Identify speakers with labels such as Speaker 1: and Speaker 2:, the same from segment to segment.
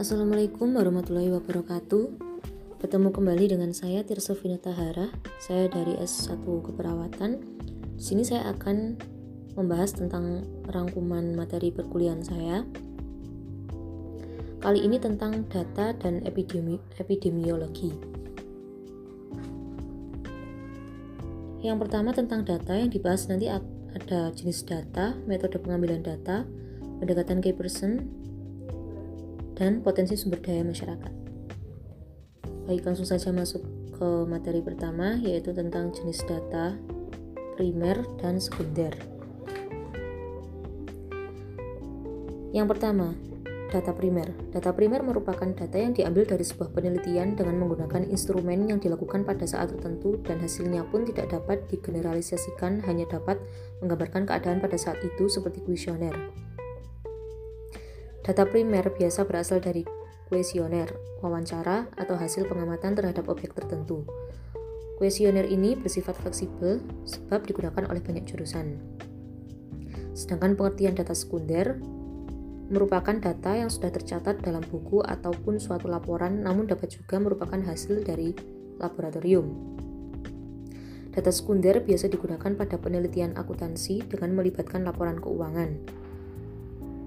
Speaker 1: Assalamualaikum warahmatullahi wabarakatuh. Bertemu kembali dengan saya Tirsa Tahara Saya dari S1 Keperawatan. Di sini saya akan membahas tentang rangkuman materi perkuliahan saya. Kali ini tentang data dan epidemi epidemiologi. Yang pertama tentang data yang dibahas nanti ada jenis data, metode pengambilan data, pendekatan key person, dan potensi sumber daya masyarakat. Baik, langsung saja masuk ke materi pertama, yaitu tentang jenis data primer dan sekunder. Yang pertama, data primer. Data primer merupakan data yang diambil dari sebuah penelitian dengan menggunakan instrumen yang dilakukan pada saat tertentu dan hasilnya pun tidak dapat digeneralisasikan hanya dapat menggambarkan keadaan pada saat itu seperti kuesioner. Data primer biasa berasal dari kuesioner, wawancara, atau hasil pengamatan terhadap objek tertentu. Kuesioner ini bersifat fleksibel sebab digunakan oleh banyak jurusan. Sedangkan pengertian data sekunder merupakan data yang sudah tercatat dalam buku ataupun suatu laporan namun dapat juga merupakan hasil dari laboratorium. Data sekunder biasa digunakan pada penelitian akuntansi dengan melibatkan laporan keuangan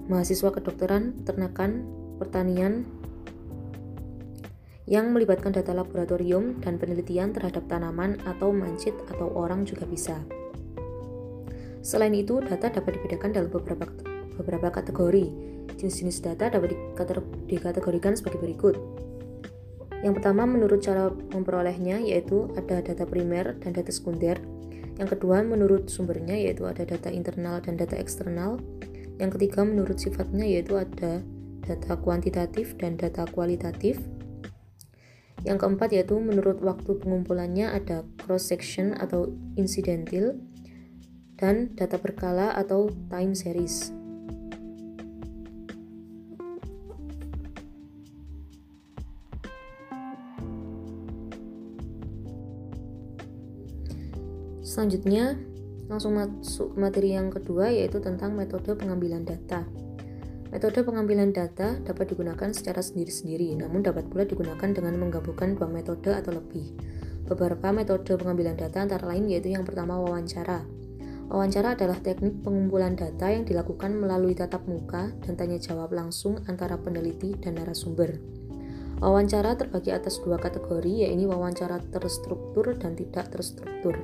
Speaker 1: mahasiswa kedokteran, ternakan, pertanian yang melibatkan data laboratorium dan penelitian terhadap tanaman atau mancit atau orang juga bisa. Selain itu, data dapat dibedakan dalam beberapa beberapa kategori. Jenis-jenis data dapat dikategorikan sebagai berikut. Yang pertama, menurut cara memperolehnya, yaitu ada data primer dan data sekunder. Yang kedua, menurut sumbernya, yaitu ada data internal dan data eksternal. Yang ketiga menurut sifatnya yaitu ada data kuantitatif dan data kualitatif. Yang keempat yaitu menurut waktu pengumpulannya ada cross section atau incidental dan data berkala atau time series. Selanjutnya, Langsung masuk materi yang kedua yaitu tentang metode pengambilan data. Metode pengambilan data dapat digunakan secara sendiri-sendiri, namun dapat pula digunakan dengan menggabungkan dua metode atau lebih. Beberapa metode pengambilan data antara lain yaitu yang pertama wawancara. Wawancara adalah teknik pengumpulan data yang dilakukan melalui tatap muka dan tanya jawab langsung antara peneliti dan narasumber. Wawancara terbagi atas dua kategori, yaitu wawancara terstruktur dan tidak terstruktur.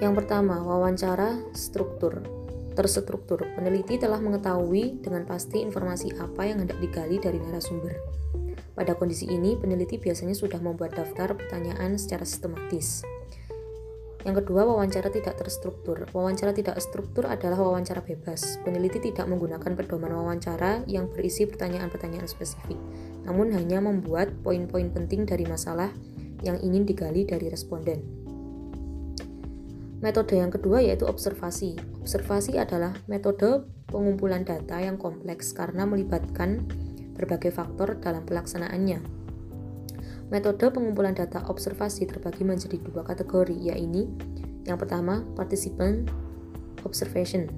Speaker 1: Yang pertama, wawancara struktur. Terstruktur, peneliti telah mengetahui dengan pasti informasi apa yang hendak digali dari narasumber. Pada kondisi ini, peneliti biasanya sudah membuat daftar pertanyaan secara sistematis. Yang kedua, wawancara tidak terstruktur. Wawancara tidak struktur adalah wawancara bebas. Peneliti tidak menggunakan pedoman wawancara yang berisi pertanyaan-pertanyaan spesifik, namun hanya membuat poin-poin penting dari masalah yang ingin digali dari responden. Metode yang kedua yaitu observasi. Observasi adalah metode pengumpulan data yang kompleks karena melibatkan berbagai faktor dalam pelaksanaannya. Metode pengumpulan data observasi terbagi menjadi dua kategori, yaitu yang pertama, participant observation.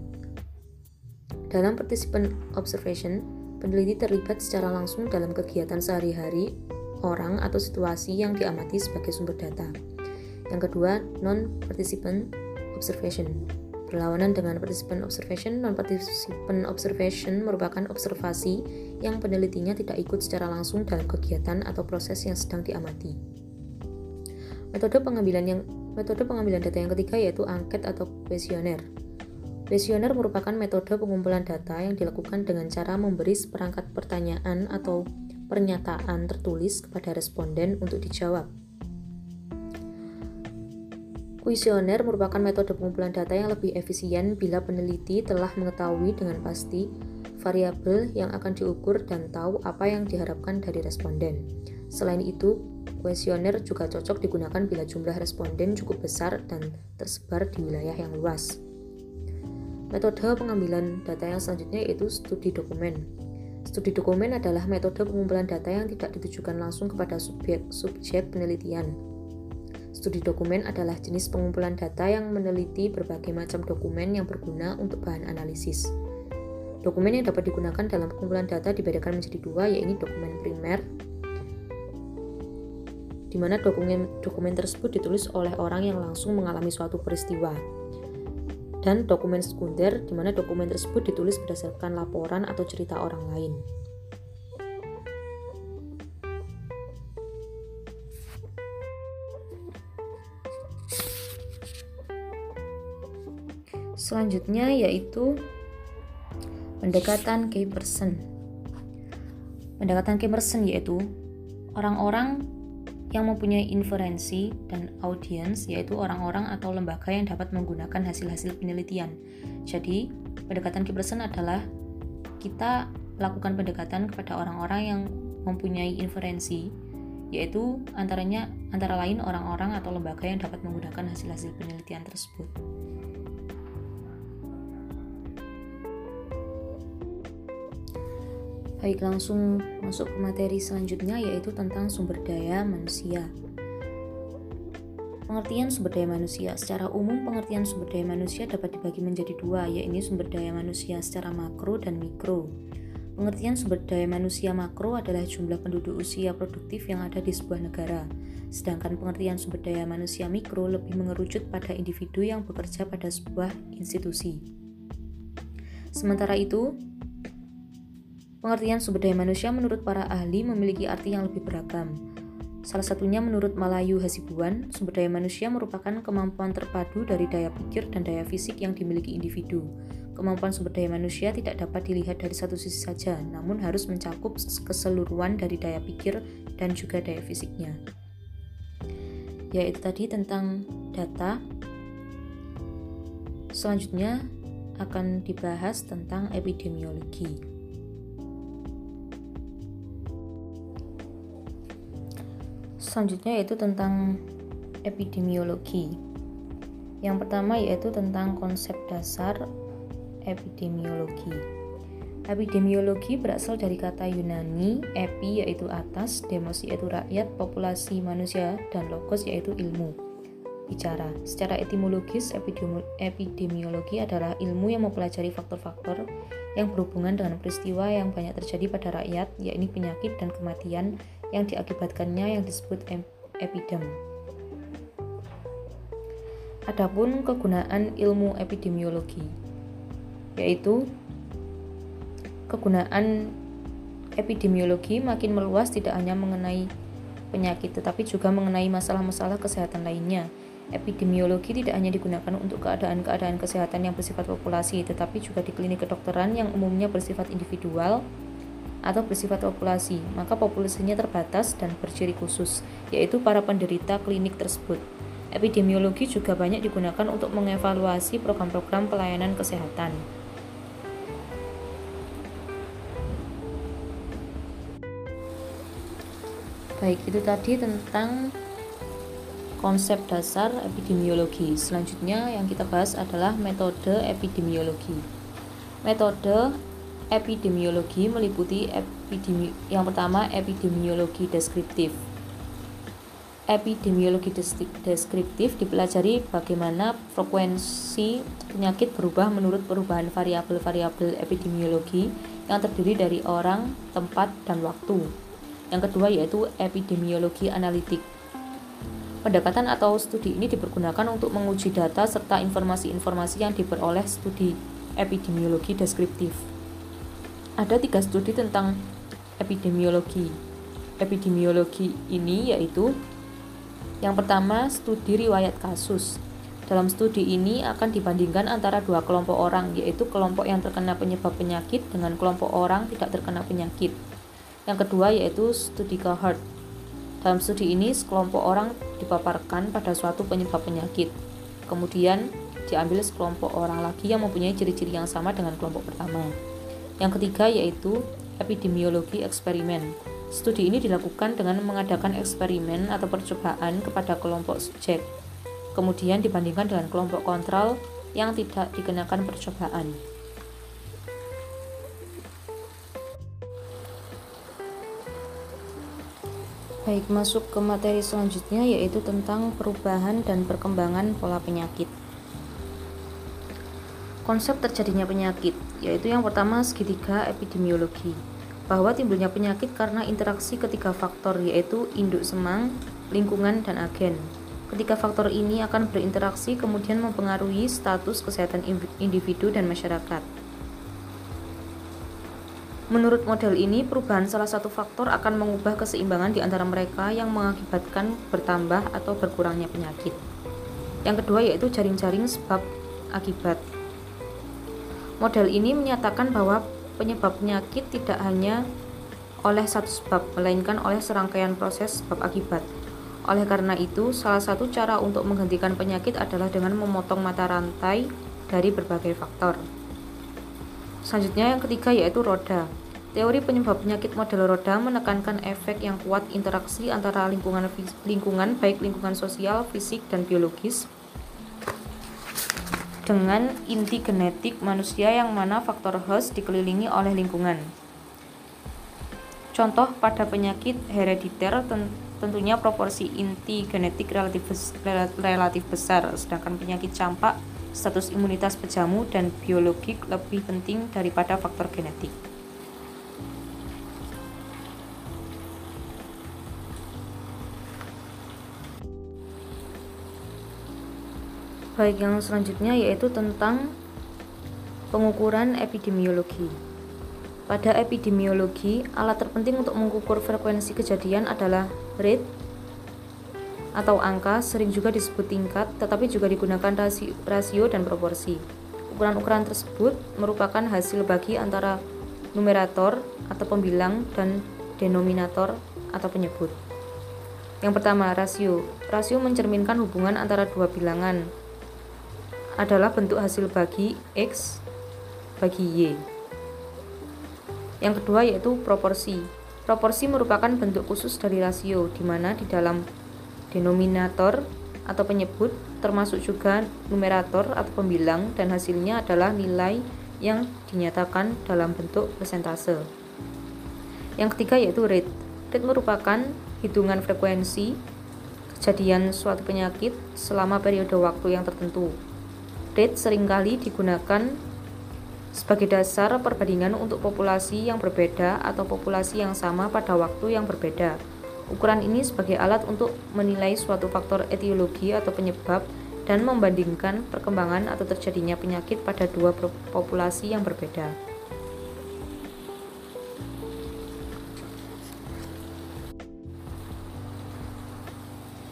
Speaker 1: Dalam participant observation, peneliti terlibat secara langsung dalam kegiatan sehari-hari orang atau situasi yang diamati sebagai sumber data. Yang kedua, non-participant observation. Berlawanan dengan participant observation, non-participant observation merupakan observasi yang penelitinya tidak ikut secara langsung dalam kegiatan atau proses yang sedang diamati. Metode pengambilan yang metode pengambilan data yang ketiga yaitu angket atau kuesioner. Kuesioner merupakan metode pengumpulan data yang dilakukan dengan cara memberi seperangkat pertanyaan atau pernyataan tertulis kepada responden untuk dijawab. Kuesioner merupakan metode pengumpulan data yang lebih efisien bila peneliti telah mengetahui dengan pasti variabel yang akan diukur dan tahu apa yang diharapkan dari responden. Selain itu, kuesioner juga cocok digunakan bila jumlah responden cukup besar dan tersebar di wilayah yang luas. Metode pengambilan data yang selanjutnya yaitu studi dokumen. Studi dokumen adalah metode pengumpulan data yang tidak ditujukan langsung kepada subjek-subjek penelitian, Studi dokumen adalah jenis pengumpulan data yang meneliti berbagai macam dokumen yang berguna untuk bahan analisis. Dokumen yang dapat digunakan dalam pengumpulan data dibedakan menjadi dua, yaitu dokumen primer, di mana dokumen, dokumen tersebut ditulis oleh orang yang langsung mengalami suatu peristiwa, dan dokumen sekunder, di mana dokumen tersebut ditulis berdasarkan laporan atau cerita orang lain. Selanjutnya yaitu pendekatan key person. Pendekatan key person yaitu orang-orang yang mempunyai inferensi dan audiens yaitu orang-orang atau lembaga yang dapat menggunakan hasil-hasil penelitian. Jadi, pendekatan key person adalah kita melakukan pendekatan kepada orang-orang yang mempunyai inferensi yaitu antaranya antara lain orang-orang atau lembaga yang dapat menggunakan hasil-hasil penelitian tersebut. Baik, langsung masuk ke materi selanjutnya yaitu tentang sumber daya manusia. Pengertian sumber daya manusia secara umum pengertian sumber daya manusia dapat dibagi menjadi dua, yaitu sumber daya manusia secara makro dan mikro. Pengertian sumber daya manusia makro adalah jumlah penduduk usia produktif yang ada di sebuah negara, sedangkan pengertian sumber daya manusia mikro lebih mengerucut pada individu yang bekerja pada sebuah institusi. Sementara itu, Pengertian sumber daya manusia menurut para ahli memiliki arti yang lebih beragam. Salah satunya menurut Malayu Hasibuan, sumber daya manusia merupakan kemampuan terpadu dari daya pikir dan daya fisik yang dimiliki individu. Kemampuan sumber daya manusia tidak dapat dilihat dari satu sisi saja, namun harus mencakup keseluruhan dari daya pikir dan juga daya fisiknya. Yaitu tadi tentang data. Selanjutnya akan dibahas tentang epidemiologi. Selanjutnya yaitu tentang epidemiologi. Yang pertama yaitu tentang konsep dasar epidemiologi. Epidemiologi berasal dari kata Yunani epi yaitu atas, demos yaitu rakyat, populasi manusia, dan logos yaitu ilmu. Bicara. Secara etimologis, epidemiologi adalah ilmu yang mempelajari faktor-faktor yang berhubungan dengan peristiwa yang banyak terjadi pada rakyat, yakni penyakit dan kematian yang diakibatkannya yang disebut epidem. Adapun kegunaan ilmu epidemiologi yaitu kegunaan epidemiologi makin meluas tidak hanya mengenai penyakit tetapi juga mengenai masalah-masalah kesehatan lainnya. Epidemiologi tidak hanya digunakan untuk keadaan-keadaan kesehatan yang bersifat populasi tetapi juga di klinik kedokteran yang umumnya bersifat individual atau bersifat populasi, maka populasinya terbatas dan berciri khusus, yaitu para penderita klinik tersebut. Epidemiologi juga banyak digunakan untuk mengevaluasi program-program pelayanan kesehatan. Baik, itu tadi tentang konsep dasar epidemiologi. Selanjutnya yang kita bahas adalah metode epidemiologi. Metode epidemiologi meliputi epidemi yang pertama epidemiologi deskriptif. Epidemiologi deskriptif dipelajari bagaimana frekuensi penyakit berubah menurut perubahan variabel-variabel epidemiologi yang terdiri dari orang, tempat, dan waktu. Yang kedua yaitu epidemiologi analitik. Pendekatan atau studi ini dipergunakan untuk menguji data serta informasi-informasi yang diperoleh studi epidemiologi deskriptif ada tiga studi tentang epidemiologi. Epidemiologi ini yaitu yang pertama studi riwayat kasus. Dalam studi ini akan dibandingkan antara dua kelompok orang, yaitu kelompok yang terkena penyebab penyakit dengan kelompok orang tidak terkena penyakit. Yang kedua yaitu studi cohort. Dalam studi ini, sekelompok orang dipaparkan pada suatu penyebab penyakit. Kemudian diambil sekelompok orang lagi yang mempunyai ciri-ciri yang sama dengan kelompok pertama. Yang ketiga yaitu epidemiologi eksperimen. Studi ini dilakukan dengan mengadakan eksperimen atau percobaan kepada kelompok subjek, kemudian dibandingkan dengan kelompok kontrol yang tidak dikenakan percobaan. Baik, masuk ke materi selanjutnya yaitu tentang perubahan dan perkembangan pola penyakit. konsep terjadinya penyakit, yaitu yang pertama segitiga epidemiologi, bahwa timbulnya penyakit karena interaksi ketiga faktor yaitu induk semang, lingkungan, dan agen. Ketiga faktor ini akan berinteraksi kemudian mempengaruhi status kesehatan individu dan masyarakat. Menurut model ini, perubahan salah satu faktor akan mengubah keseimbangan di antara mereka yang mengakibatkan bertambah atau berkurangnya penyakit. Yang kedua yaitu jaring-jaring sebab akibat. Model ini menyatakan bahwa penyebab penyakit tidak hanya oleh satu sebab, melainkan oleh serangkaian proses sebab akibat. Oleh karena itu, salah satu cara untuk menghentikan penyakit adalah dengan memotong mata rantai dari berbagai faktor. Selanjutnya yang ketiga yaitu roda. Teori penyebab penyakit model roda menekankan efek yang kuat interaksi antara lingkungan lingkungan baik lingkungan sosial, fisik, dan biologis dengan inti genetik manusia yang mana faktor host dikelilingi oleh lingkungan. Contoh pada penyakit herediter tentunya proporsi inti genetik relatif, relatif besar, sedangkan penyakit campak status imunitas pejamu dan biologik lebih penting daripada faktor genetik. Baik, yang selanjutnya yaitu tentang pengukuran epidemiologi. Pada epidemiologi, alat terpenting untuk mengukur frekuensi kejadian adalah rate atau angka, sering juga disebut tingkat, tetapi juga digunakan rasio, dan proporsi. Ukuran-ukuran tersebut merupakan hasil bagi antara numerator atau pembilang dan denominator atau penyebut. Yang pertama, rasio. Rasio mencerminkan hubungan antara dua bilangan, adalah bentuk hasil bagi X bagi Y. Yang kedua yaitu proporsi. Proporsi merupakan bentuk khusus dari rasio, di mana di dalam denominator atau penyebut termasuk juga numerator atau pembilang dan hasilnya adalah nilai yang dinyatakan dalam bentuk persentase. Yang ketiga yaitu rate. Rate merupakan hitungan frekuensi kejadian suatu penyakit selama periode waktu yang tertentu Rate sering kali digunakan sebagai dasar perbandingan untuk populasi yang berbeda atau populasi yang sama pada waktu yang berbeda. Ukuran ini sebagai alat untuk menilai suatu faktor etiologi atau penyebab dan membandingkan perkembangan atau terjadinya penyakit pada dua populasi yang berbeda.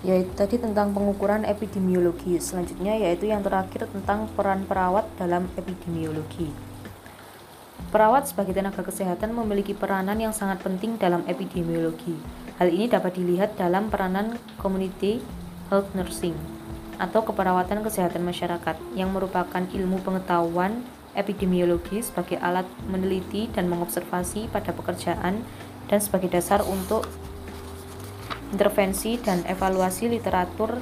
Speaker 1: Yaitu tadi tentang pengukuran epidemiologi. Selanjutnya yaitu yang terakhir tentang peran perawat dalam epidemiologi. Perawat sebagai tenaga kesehatan memiliki peranan yang sangat penting dalam epidemiologi. Hal ini dapat dilihat dalam peranan community health nursing atau keperawatan kesehatan masyarakat yang merupakan ilmu pengetahuan epidemiologi sebagai alat meneliti dan mengobservasi pada pekerjaan dan sebagai dasar untuk intervensi dan evaluasi literatur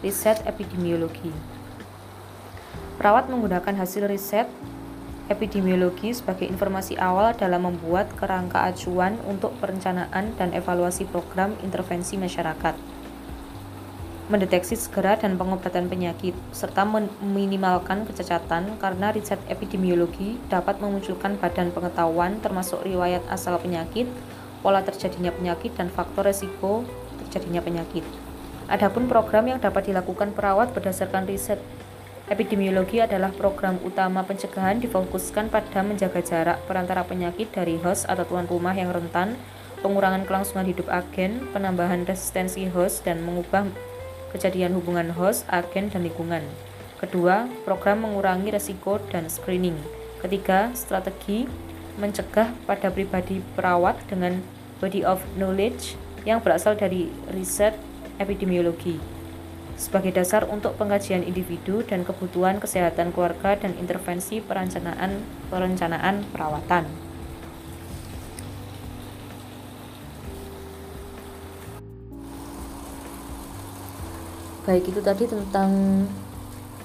Speaker 1: riset epidemiologi. Perawat menggunakan hasil riset epidemiologi sebagai informasi awal dalam membuat kerangka acuan untuk perencanaan dan evaluasi program intervensi masyarakat, mendeteksi segera dan pengobatan penyakit, serta meminimalkan kecacatan karena riset epidemiologi dapat memunculkan badan pengetahuan termasuk riwayat asal penyakit, pola terjadinya penyakit, dan faktor resiko terjadinya penyakit. Adapun program yang dapat dilakukan perawat berdasarkan riset epidemiologi adalah program utama pencegahan difokuskan pada menjaga jarak perantara penyakit dari host atau tuan rumah yang rentan, pengurangan kelangsungan hidup agen, penambahan resistensi host, dan mengubah kejadian hubungan host, agen, dan lingkungan. Kedua, program mengurangi resiko dan screening. Ketiga, strategi mencegah pada pribadi perawat dengan body of knowledge yang berasal dari riset epidemiologi sebagai dasar untuk pengkajian individu dan kebutuhan kesehatan keluarga dan intervensi perencanaan perencanaan perawatan. Baik itu tadi tentang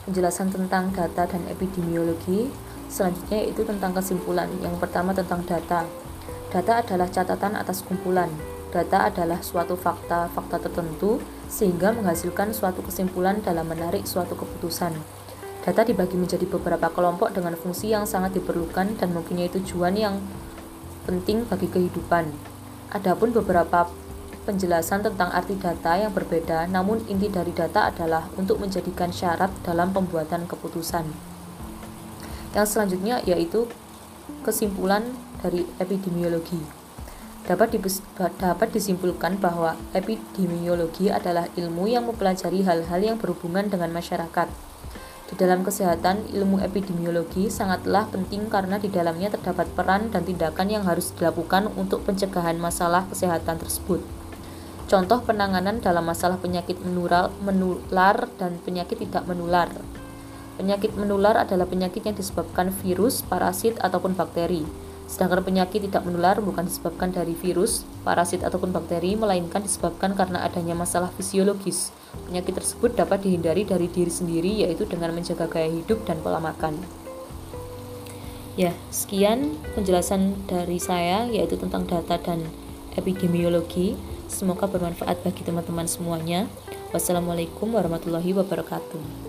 Speaker 1: penjelasan tentang data dan epidemiologi. Selanjutnya yaitu tentang kesimpulan. Yang pertama tentang data. Data adalah catatan atas kumpulan Data adalah suatu fakta-fakta tertentu sehingga menghasilkan suatu kesimpulan dalam menarik suatu keputusan. Data dibagi menjadi beberapa kelompok dengan fungsi yang sangat diperlukan dan mempunyai tujuan yang penting bagi kehidupan. Adapun beberapa penjelasan tentang arti data yang berbeda, namun inti dari data adalah untuk menjadikan syarat dalam pembuatan keputusan. Yang selanjutnya yaitu kesimpulan dari epidemiologi. Dapat, dapat disimpulkan bahwa epidemiologi adalah ilmu yang mempelajari hal-hal yang berhubungan dengan masyarakat. Di dalam kesehatan, ilmu epidemiologi sangatlah penting karena di dalamnya terdapat peran dan tindakan yang harus dilakukan untuk pencegahan masalah kesehatan tersebut. Contoh penanganan dalam masalah penyakit menular, menular dan penyakit tidak menular. Penyakit menular adalah penyakit yang disebabkan virus, parasit, ataupun bakteri. Sedangkan penyakit tidak menular bukan disebabkan dari virus, parasit, ataupun bakteri, melainkan disebabkan karena adanya masalah fisiologis. Penyakit tersebut dapat dihindari dari diri sendiri, yaitu dengan menjaga gaya hidup dan pola makan. Ya, sekian penjelasan dari saya, yaitu tentang data dan epidemiologi. Semoga bermanfaat bagi teman-teman semuanya. Wassalamualaikum warahmatullahi wabarakatuh.